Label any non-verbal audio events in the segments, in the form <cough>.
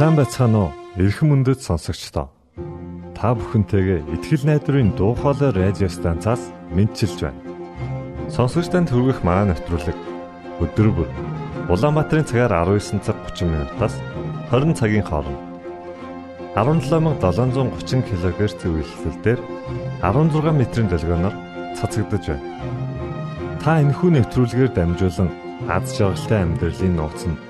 Сайн байцгаана уу? Эрхэм мөндөд сонсогчдоо. Та бүхэнтэйгээ ихтгэл найдварын дуу хоолой радио станцаас мэдчилж байна. Сонсогч танд хүргэх маань нэвтрүүлэг өдөр бүр Улаанбаатарын цагаар 19 цаг 30 минутаас 20 цагийн хооронд 17730 кГц үйлсэлээр 16 метрийн долгионоор цацагдж байна. Та энэхүү нэвтрүүлгээр дамжуулан аз жаргалтай амьдралын нууц нь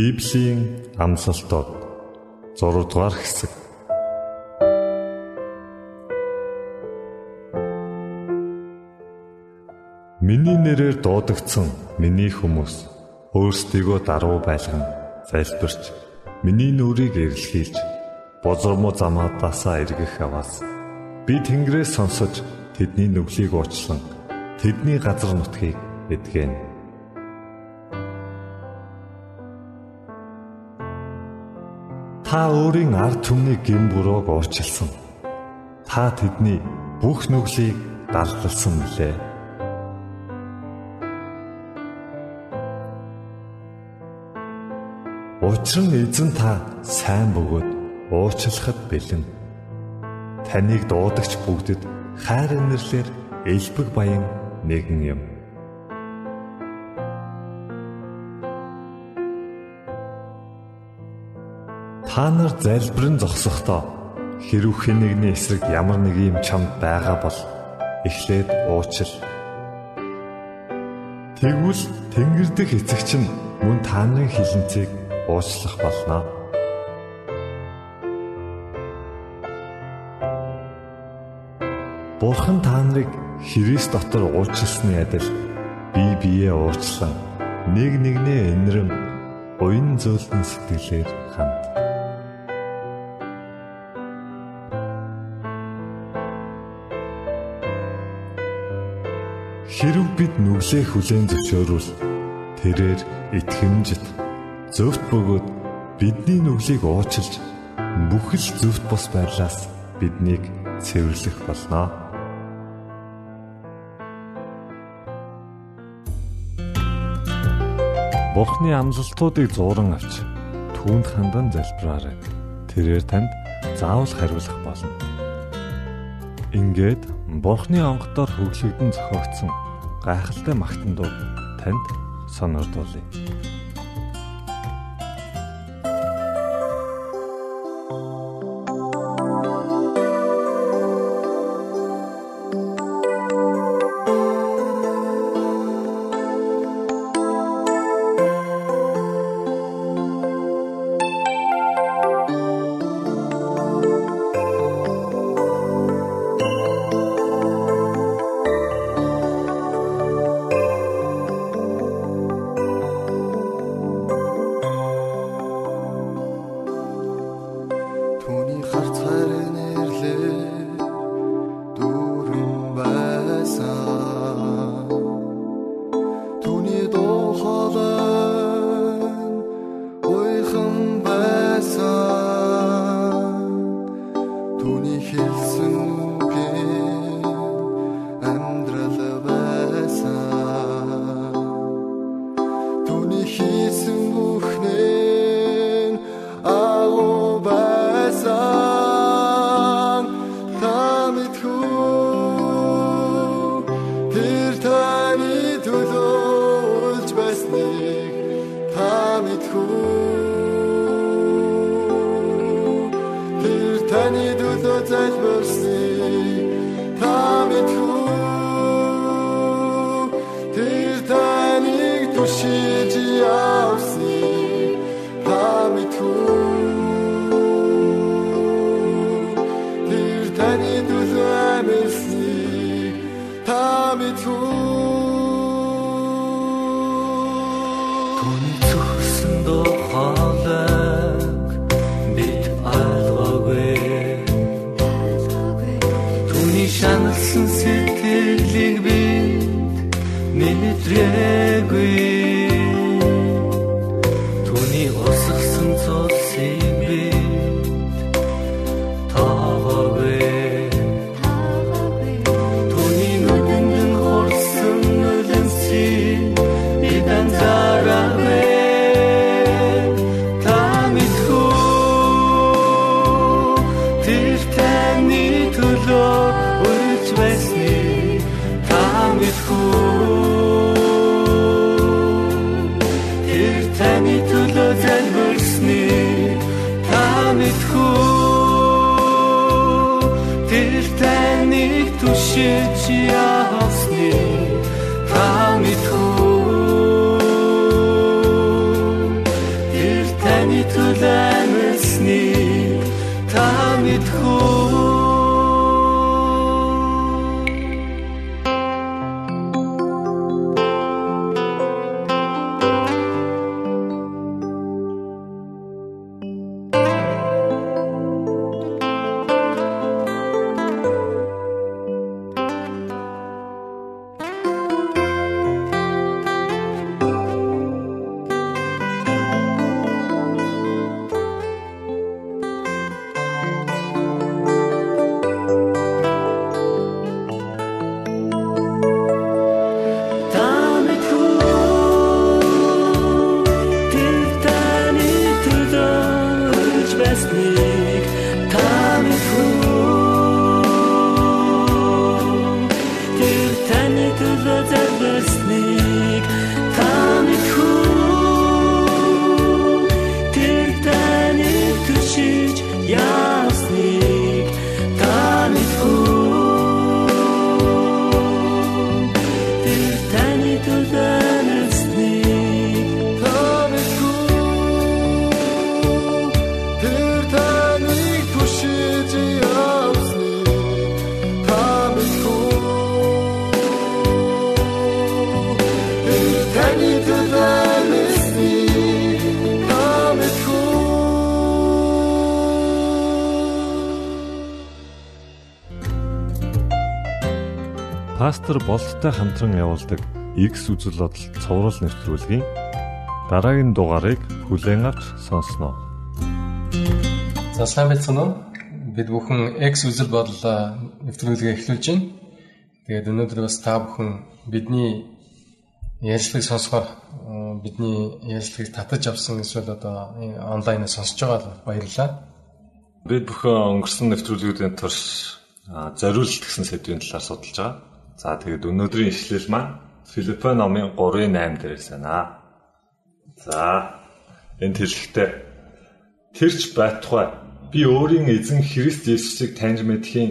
Библийн амлалтууд 6 дугаар хэсэг. Миний нэрээр дуудагдсан миний хүмүүс өөрсдийгөө даруй байлган залбирч миний нүрийг эрлхийлж бозромоо замаадаасаа эргэх аваас. Би Тэнгэрээс сонсож тэдний нүглийг уучлан тэдний газар нутгийг эдгэнэ Та өөрийн ард түмнийг гин бурууг уурчилсан. Та тэдний бүх нүглийг далдалсан мөлий. Учир нь эзэн та сайн бөгөөд уучлахад бэлэн. Таныг дуудагч бүгдэд хайр инэрлэр элбэг баян нэгэн юм. Та нар залбирэн зогсохдоо хэрв хэн нэгний эсрэг ямар нэг юм чамд байгаа бол эхлээд уучил. Тэгвэл Тэнгэр дэх эцэгч нь мөн та нарын хилэнцгийг уучлах болно. Бурхан та нарыг Христ дотор уучлсны адил бие биеэ уучлан нэг нэгнээ энэрэн уян зөөлтөн сэтгэлээр Хэрв бид нүглээ хүлээн зөвшөөрвөл тэрээр итгэмжит зөвхт бөгөөд бидний нүглийг уучилж бүхэл зөвхт бос байдлаас биднийг цэвэрлэх болно. Бурхны амлалтуудыг зууран авч түүнд хандан залбираарай. Тэрээр танд заавал хариулах болно. Ингээд Бурхны онгодоор хөглөгдөн зохиогдсон гайхалтай магтандууд танд сонирдуулъя. school. yeah пастор болттой хамтран явуулдаг X үзэл бодол цовруул нэвтрүүлгийн дараагийн дугаарыг хүлээн авч сонсноо. За сайн байцгаана уу? Бид бүхэн X үзэл бодол нэвтрүүлгээ эхлүүлж байна. Тэгээд өнөөдөр бас та бүхэн бидний ярилцлагыг сонсохоор бидний ярилцлагыг татаж авсан эсвэл одоо онлайнаар сонсож байгаа баярлалаа. Бид бүхэн өнгөрсөн нэвтрүүлгүүдийн турш зориулт гэсэн сэдвийн талаар судалж байгаа. За тэгээд өнөөдрийн ишлэл маань Филиппо номын 3:8 дээрээс байна. За энэ тэрхтээ тэрч байтугай би өөрийн эзэн Христ Есүсийг таньж мэдхийн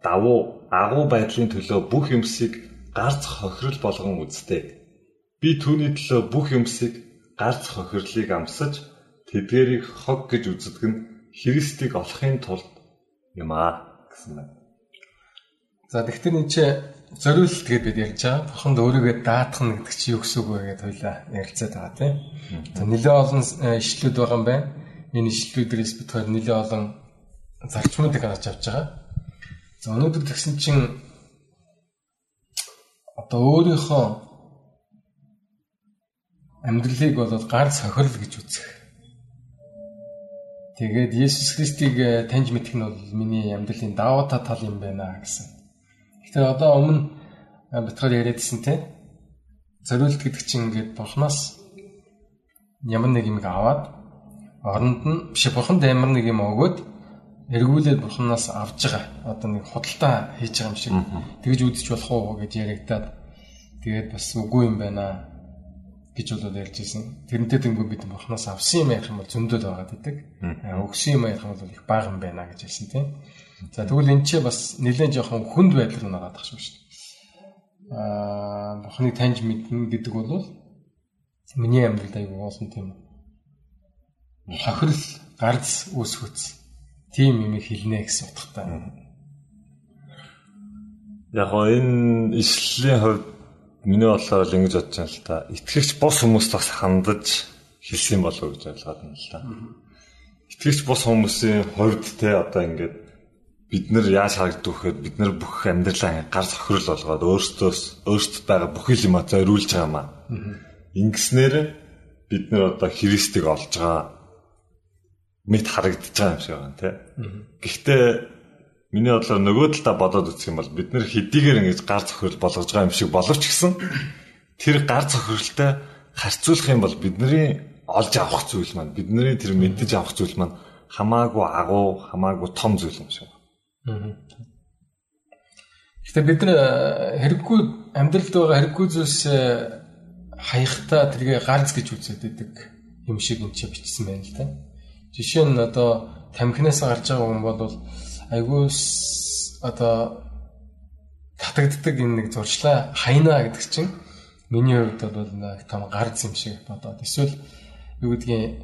давуу агуу байдлын төлөө бүх юмсыг гарц хохирол болгон үзтээ. Би түүний төлөө бүх юмсыг гарц хохирлыг амсаж тэдгэрийг хог гэж үздэг нь Христийг олохын тулд юм аа гэсэн байна. За тэгэхээр энэ ч зориулт гэдээ бид ярьж байгаа. Бурханд өөрийгөө даатах нь гэдэг чинь юу гэсэн үг вэ гэдээ хоёлаа ярилцаад байгаа тийм. За нэлээд олон э, ишлүүд байгаа юм байна. Энэ ишлүүдээс бид хоёр нэлээд олон зарчмуудыг харж авч байгаа. За өнөөдөр тэгсэн чинь одоо өөрийнхөө амьдралыг бол гар сохирол гэж үзэх. Тэгээд Есүс Христийг э, таньж мэдэх нь бол миний амьдралын даваа тал юм байна гэсэн Тэгэхээр одоо өмнө битгаар яриадсэн те зориулт гэдэг чинь ингээд бурхнаас ямар нэг юм аваад оронд нь биш бурханд ямар нэг юм өгөөд эргүүлээд бурхнаас авж байгаа одоо нэг худалдаа хийж байгаа юм шиг тэгж үдчих болох уу гэж яригадаад тэгээд бас үгүй юм байна гэж болоод ярьж ирсэн. Тэрнтэй тэнгүү бид бурхнаас авсан юм ярих юм бол зөндөл байгаа гэдэг. Өгсөн юм ярих юм бол их бага юм байна гэж хэлсэн тийм. За тэгвэл энэ ч бас нэлээд жоохон хүнд байдал руу нагаад тахшгүй шүү дээ. Аа бухныг таньж мэднэ гэдэг бол миний амьдралд аягүй уусан тийм хохирол гарц үүсгүүц тийм юм хэлнэ гэсэн утгатай. Яг энэ ишлийн хувьд миний бодлоор л ингэж бодож байна л та. Итгэгч бос хүмүүст бас хандаж хэлсэн болов уу гэж ойлгоод байна л та. Итгэгч бос хүмүүсийн хувьд те одоо ингээд бид нар яаж харагддаг вэхэд бид нар бүх амьдралаа гар сохирол болгоод өөрсдөөс өөрсдөд байгаа бүх юм а зориулж байгаа маа. Ингэснээр бид нар одоо Христийг олж байгаа мэд харагдаж байгаа юм шиг байна тий. Гэхдээ миний бодлоор нөгөө талаа бодоод үзэх юм бол бид нар хэдийгээр ингэж гар цохирол болгож байгаа юм шиг боловч гэсэн тэр гар цохиролтой харьцуулах юм бол бидний олж авах зүйл маань бидний тэр мэддэж авах зүйл маань хамаагүй агуу хамаагүй том зүйл юм шиг. Гэхдээ бид нар хэрэггүй амьдралд байгаа хэрэггүй зүйлс хаяхтаа тэргээ галз гэж үзээд байдаг юм шиг энэ ч бичсэн байна л да. Жишээ нь одоо тамхинаас гарч байгаа хүн бол айгүй одоо татагддаг энэ нэг зуршлаа хайнаа гэдэг чинь миний хувьд бол нэг том гарц юм шиг бодоод эсвэл юу гэдгийг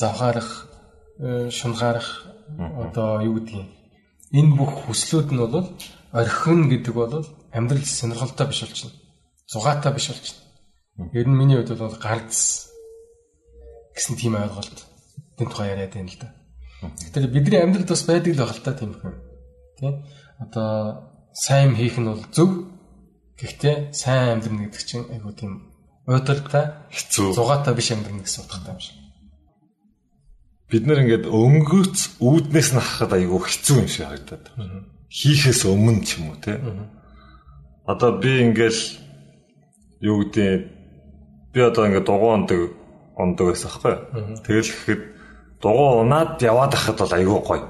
завхаарах шунхаарах одоо юу гэдгийг энэ бүх хүслүүд нь бол орхин гэдэг бол амьдрал сонирхолтой биш болчихно. Зугаатай биш болчихно. Ер нь миний хувьд бол гарц гэсэн тийм ойлголт тэнд тухай яриад байна л да. Тэгэхээр бидний амьдралд бас байдаг л багтаа тийм юм. Тэ? Одоо сайн хийх нь бол зөв. Гэхдээ сайн амьдрна гэдэг чинь айгуу тийм уйдалтай хэцүү. Зугаатай биш амьдрна гэсэн утгатай юм шиг бид нар ингээд өнгөц үүднээс нь харахад айгүй хэцүү юм шиг харагдаад байна. Хийхээс өмнө ч юм уу те. Одоо би ингээл юу гэдэг би одоо ингээд дугуй ондог ондог байсан хгүй. Тэгэл гэхэд дугуй унаад яваад байхад бол айгүй гоё.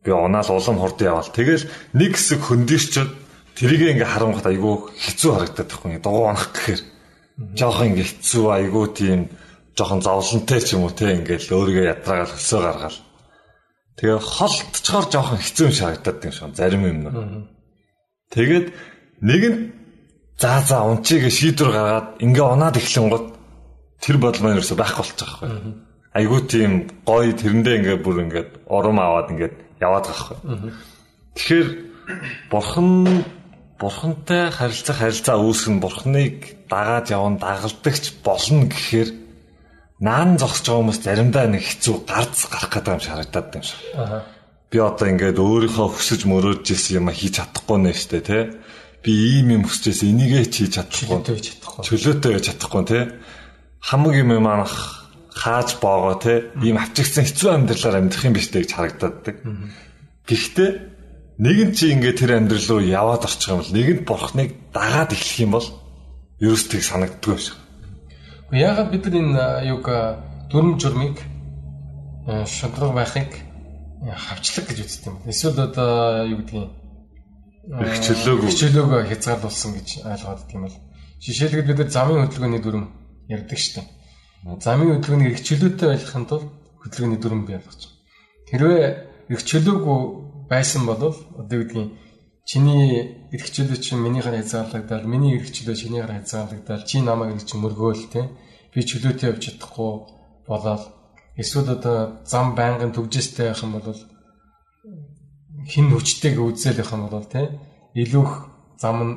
Би унаал улам хурд яваал. Тэгэл нэг хэсэг хөндөрчөд тэрийг ингээ харангуйт айгүй хэцүү харагдаад байхгүй. Дугуй унах гэхээр жоохон ингээ хэцүү айгүй тийм жоохон зовлонтой ч юм уу те ингээл өөрийгөө ядраагаар хөлсөө гаргаал. Тэгээ холтчоор жоохон хэцүү шаагтаад юм шиг зарим юм нь. Тэгээд нэг нь заа заа унчиг шийдвэр гаргаад ингээ унаад эхлэн гот тэр бодол маань ерөөсөй байхгүй болчих واخхой. Айгуу тийм гоё тэрэндээ ингээ бүр ингээд урам аваад ингээд яваад гахгүй. Тэгэхээр бурхан бурхантай харилцах харилцаа үүсгэн бурхныг дагаад явна дагалдагч болно гэхээр наан зогсож байгаа хүмүүс заримдаа нэг хэцүү гарц гарах гэдэг юм шиг харагдаад байна шүү. Аа. Би одоо ингээд өөрийнхөө хүсэж мөрөөдж исэн юм хийж чадахгүй нэ штэ тий. Би ийм юм хүсэж исэн энийгээ. Чөлөөтэй хийж чадахгүй. Чөлөөтэй хийж чадахгүй тий. Хамаг юм манах хааж боогоо тий. Ийм авчигдсан хэцүү амьдралаар амьдрах юм биш гэж харагдаад. Гэхдээ нэгэн чи ингээд тэр амьдрал руу яваад орчих юм бол нэгэнд бурхныг дагаад эхлэх юм бол ерөөс тийг санагддгүй юм шиг. Яагаад бид нар энэ юг дүрм журмыг шудраг байхыг хавчлаг гэж үздэг юм. Эсвэл одоо юу гэдгийг хичээлөөгөө хичээлөөгөө хязгаарлуулсан гэж ойлгоод тийм бол жишээлбэл бид нар замын хөдөлгөөний дүрм ярьдаг шүү дээ. Замын хөдөлгөөнийг хичээлөөтэй байлгахын тулд хөдөлгөөний дүрм бий болгож байна. Хэрвээ хичээлөөгүй байсан бол одоо юу гэдгийг чиний эрх чөлөө чинь минийхээр хязгаарлагдаад миний эрх чөлөө чинийгээр хязгаарлагдаад чи намайг эрх чинь мөргөөл те би чөлөөтэй явж чадахгүй болоод эсвэл одоо зам байнгын төгжөөстэй байх юм бол хин хүчтэйг үзэл байх юм бол те илүүх зам нь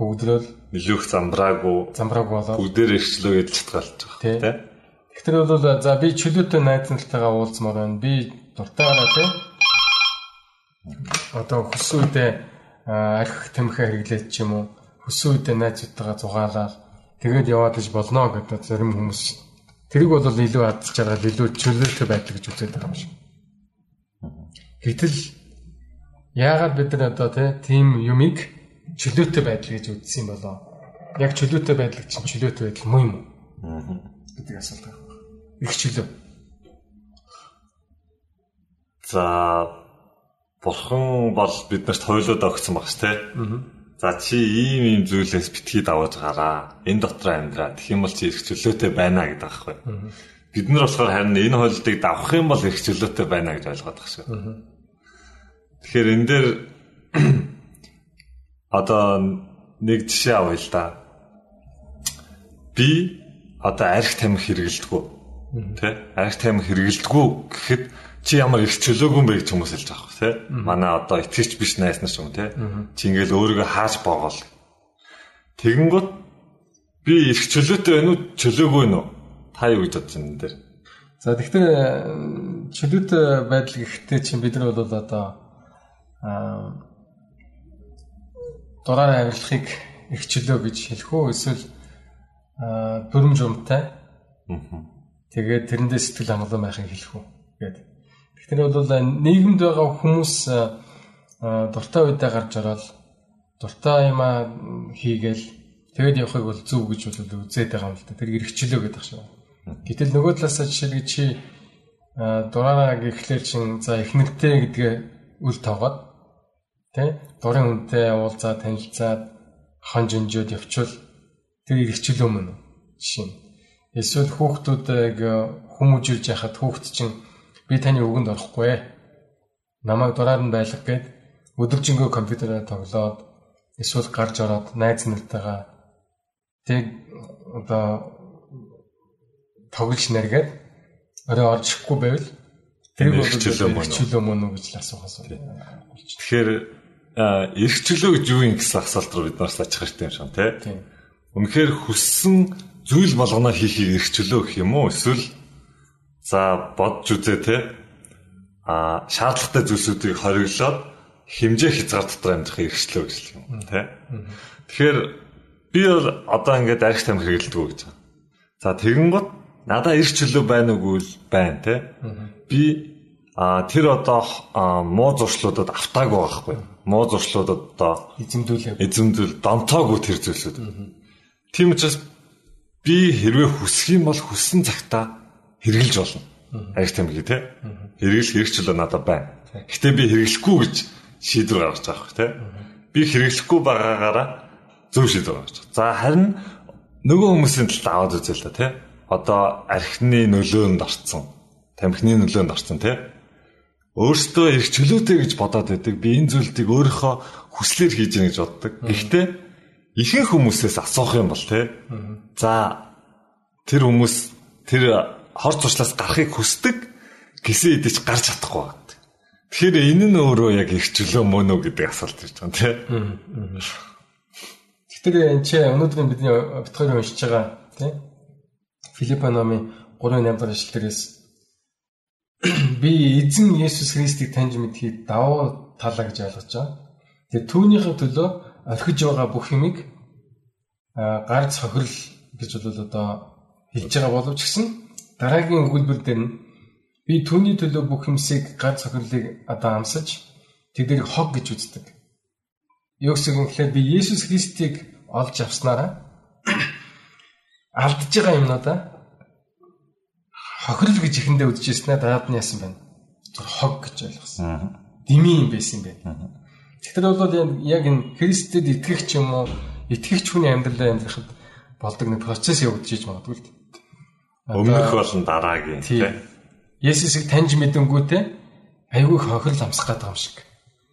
бүгдрөөл илүүх замбраагүй замбраагүй болоод бүгдээр эрхчлөө гэж чадгалж байгаа те Тэгэхээр бол за би чөлөөтэй найзналтайгаа уулзмаар байна. Би дуртайгаа те одоо хөс үедээ арх тамхи хэрэглээд ч юм уу хөсөн үедээ найзуудтайгаа зугаалаад тэгээд яваад иж болно гэдэг зарим хүмүүс тэрийг бол илүү адж жаргал илүү чөлөөтэй байдал гэж үзээд байгаа юм шиг. Гэтэл яагаад бид нар одоо тийм юмыг чөлөөтэй байдал гэж үзсэн юм болоо? Яг чөлөөтэй байдал чинь чөлөөтэй байдал муу юм уу? гэдэг асуулт байна. Их чөлөө. За бурхан бол биднэрт хойлоод өгсөн багш те. За чи ийм ийм зүйлээс битгий даваж гараа. Энэ дотор амьдраа. Тэгэх юм бол чи эрх чөлөөтэй байна гэдэг аахгүй. Бид нар болохоор харин энэ хойлолтыг давах юм бол эрх чөлөөтэй байна гэж ойлгоод байгаа шүү. Тэгэхээр энэ дээр <clears throat> одоо нэг жишээ авъя л да. Би одоо арх тамхи хэрэгэлдэггүй. Тэ? Арх тамхи хэрэгэлдэггүй гэхэд чи ямар их чөлөөгүй юм бэ гэж хүмүүс хэлж байгаа тий. Манай одоо итгэж биш найс нар ч юм тий. Чи ингээл өөрийгөө хааж боогоол. Тэгэнгүүт би их чөлөөтэй байна уу чөлөөгүй нөө? Та юу гэж бодож байна энэ дээр? За тэгэхээр чөлөөтэй байдал гэхдээ чинь бид нар бол одоо аа дураараа авирлахыг эрхчлөө гэж хэлэх үү эсвэл дүрм журмтай. Тэгээд тэрэндээ сэтгэл хангалуун байхыг хэлэх үү гэдэг. Тэгэхээр бол нийгэмд байгаа хүмүүс дуртай үедээ гарч ороод дуртай юмаа хийгээл тэгээд явахыг бол зөв гэж бол үзээд байгаа юм л да. Тэр эргчлөө гэдэг шиг. Гэтэл нөгөө талаасаа жишээлбэл чи дураараа гэхлээр чин за ихнэртэй гэдгээ үл тоогоод тий дурын үнтэй уулзаа танилцаад хон жинжөөд явчвал тэр эргчлөө мөн жишээ. Эсвэл хүүхдүүдийг хүмүүжүүлж яхад хүүхд чинь би таны үгэнд орохгүй. Намайг дураар нь байлга гэд өдөржингөө компьютераар тоглоод эсвэл гарч ороод найз нартайгаа тэг одоо тоглож нэргээд орой орж ирэхгүй байвал тэрийг бол чөлөө мөн үү гэж л асуух асуу. Тэгэхээр эрх чөлөө гэж юу юм гэсэн асуулт руу бид нараас ачих хэрэгтэй юм шиг тий. Үнэхээр хүссэн зүйл болгоно хийхийг эрх чөлөө гэх юм уу? Эсвэл за бодж үзээ тий. А шаардлагатай зүйлсүүдийг хориглоод хэмжээ хязгаар дотор амьдрах эрхчлөө гэж юм тий. Тэгэхээр би бол одоо ингээд арх тамхи хэрэгэлдэг гэж байна. За тэгэн гот надаа эрх чөлөө байна уугүй л байна те. Би а тэр одоо муу зуршлуудад автаагүй байхгүй. Муу зуршлуудад одоо эзэмдүүлээ. Эзэмдүүл донтоогүй тэр зүйлсүүд. Тийм учраас би хэрвээ хүсэх юм бол хүссэн цагтаа хэрэгжилж болно. Арих тамхи те. Хэрэглэх эрх чөлөө надад байна. Гэтэ би хэрэглэхгүй гэж шийдвэр гаргаж байгаа хэрэг те. Би хэрэглэхгүй байгаагаараа зөв шийдвэр гаргаж байгаа. За харин нөгөө хүмүүсийн талд аваад үзээ л да те одоо архины нөлөөнд орцсон. Тамхины нөлөөнд орцсон тий. Өөртөө эрх чөлөөтэй гэж бодоод байдаг. Би энэ зүйлийг өөрийнхөө хүслээр хийж яах гэж боддог. Гэхдээ ихэнх хүмүүсээс асуух юм бол тий. За тэр хүмүүс тэр хор туршлаас гарахыг хүсдэг гэсэн идэж гарч чадахгүй байна. Тэгэхээр энэ нь өөрөө яг их чөлөө мөн үү гэдэг асуулт ирж байгаа тий. Тэгэхээр энэ чи өнөөдөр бидний битгаар уншиж байгаа тий Филиппо номын 3:8 дахь ишлэл дээрээс би эзэн Есүс Христийг таньж мэдхийг давуу талаа гэж ойлгож байгаа. Тэгээ түүнийхээ төлөө орхиж байгаа бүх юмыг гар цохирол гэж бол одоо хэлж байгаа боловч гэсэн дараагийн өгүүлбэр дээр нь би түүний төлөө бүх юмсыг гар цохирлыг одоо амсаж тэднийг хог гэж үздэг. Юу гэсэн юм гэхээр би Есүс Христийг олж авснараа алдж байгаа юмнуудаа хохирол гэж ихэндээ үзчихсэн даад нь яасан байна. Зүр хог гэж ойлгосон. Дими юм байсан юм байна. Тэгэхээр бол яг энэ Христэд итгэх ч юм уу, итгэгч хүний амьдралаа амьдрахад болдог нэг процесс явагдаж иж магадгүй л. Өмнөх болон дараагийн тийм. Есүсийг таньж мэдэнгүүтээ айгүй хохирол амсах гэдэг юм шиг.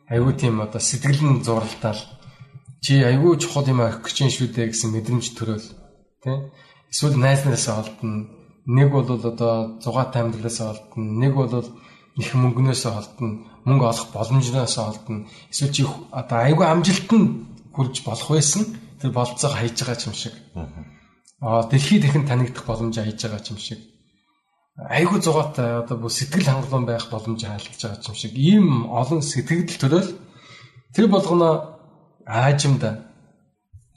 Айгүй тийм одоо сэтгэл нь зуралтаал чи айгүй чухал юм авах гэж юм шүү дээ гэсэн мэдрэмж төрөөл. Тийм эсвэл найз нараасаа олдно. Нэг бол одоо зугаатай амьдралаасаа олдно. Нэг бол их мөнгнөөсөө олдно. Мөнгө олох боломжноосоо олдно. Эсвэл чи одоо айгүй амжилтанд хүрж болох байсан. Тэр болцоог хайж байгаа юм шиг. Аа дэлхийд ихэн танигдах боломж хайж байгаа юм шиг. Айгүй зугаатай одоо бүх сэтгэл хангалуун байх боломж хайлтж байгаа юм шиг. Ийм олон сэтгэл төрөл тэр болгоно аажимда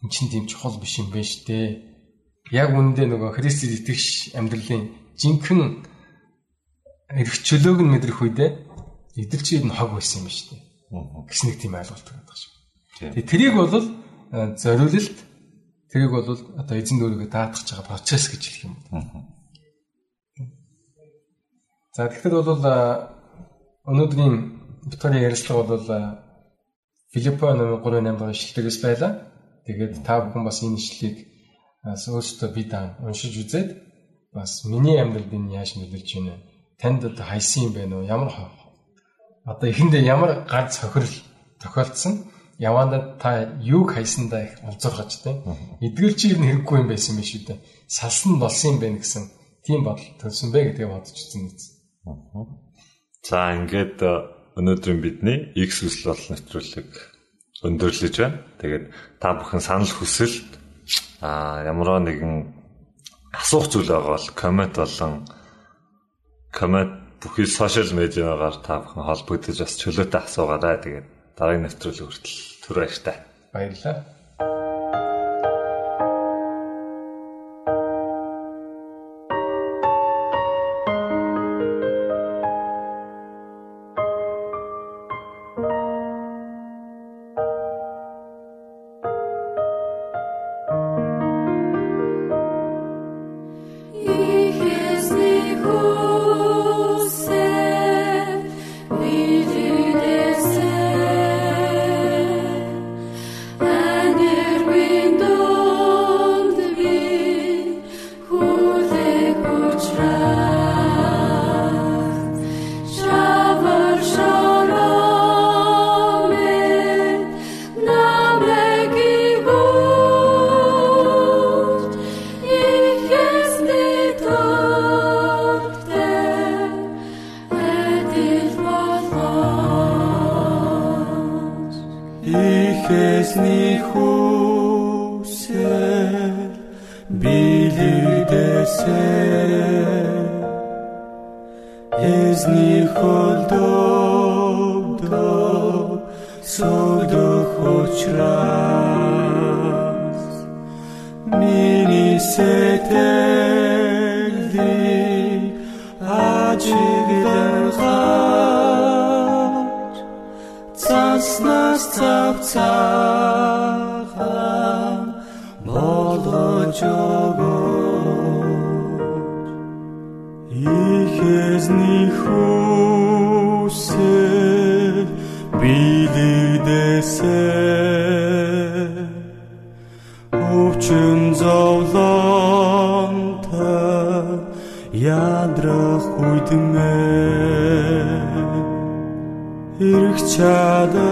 эн чинь тийм чухал биш юм байна шүү дээ яг үүндээ нөгөө Христэд итгэж амьдралын жинхэнэ эрх чөлөөг нь мэдрэх үедээ эдэл чи энэ хог байсан юм шүү дээ. Гэс нэг тийм ойлголт байдаг шүү. Тэгээ тэрийг бол э, зориулалт тэрийг бол одоо эзэн дөрөвөө даатгах байгаа процесс гэж хэлэх юм. За тэгэхээр бол өнөөдрийн битүүрийн ярилцлага бол Филиппо номын 3:8 дахь ишлэлээс байлаа. Тэгээд та бүхэн бас энэ ишлэлийг бас өөртөө би даа уншиж үзээд бас миний амьдралд энэ яаж нөлөөлж байна вэ? Танд одоо хайсан юм байна уу? Ямар одоо эхэндээ ямар гар цохирол тохиолдсон? Явандаа та юуг хайсандаа их олзоргож тийм. Эдгээр чи энэ хэрэггүй юм байсан биш үү? Салсан болсон юм байна гэсэн тийм бодол төрсөн бэ гэдгээ бодож үзсэн биз. За ингээд э, өнөөдрийн бидний X хүсэл бол нэвтрүүлэг өндөрлөж байна. Тэгээд та бүхэн санал хүсэлт а ямар нэгэн асуух зүйл байгаа бол коммент болон коммент бүхий сошиал медиагаар та бүхэн холбогдож бас чөлөөтэй асуугаарай. Тэгээд дараагийн нэвтрүүлэг хүртэл түр баяртай. Баярлалаа. Ядрах үдмээ эрх чадалт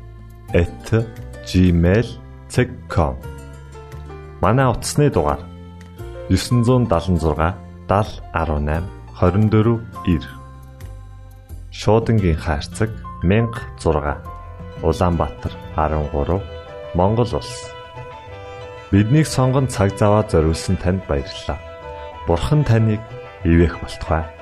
mongol@gmail.com Манай утасны дугаар 976 7018 24 9 Шуудангийн хаяг 16 Улаанбаатар 13 Монгол улс Биднийг сонгонд цаг зав аваад зориулсан танд баярлалаа. Бурхан таныг ивээх болтугай.